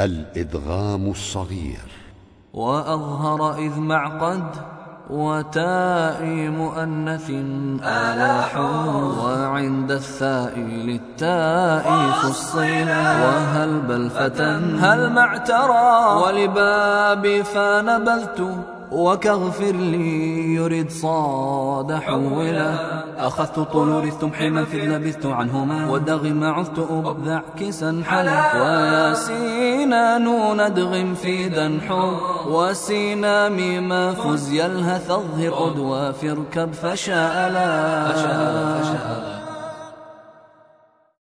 الإدغام الصغير. وأظهر إذ معقد وتاء مؤنث آلاح وعند الثاء للتاء فصيلا. وهل بل فتى هل معترى ولباب فنبذت وكغفر لي يرد صاد حولا أخذت طول رثت حما في لبثت عنهما ودغم عثت أبذع كسا حلا وياسينا نون ادغم في دنحو وسينا ميما فز يلهث اظهر قد وافركب فشاء لا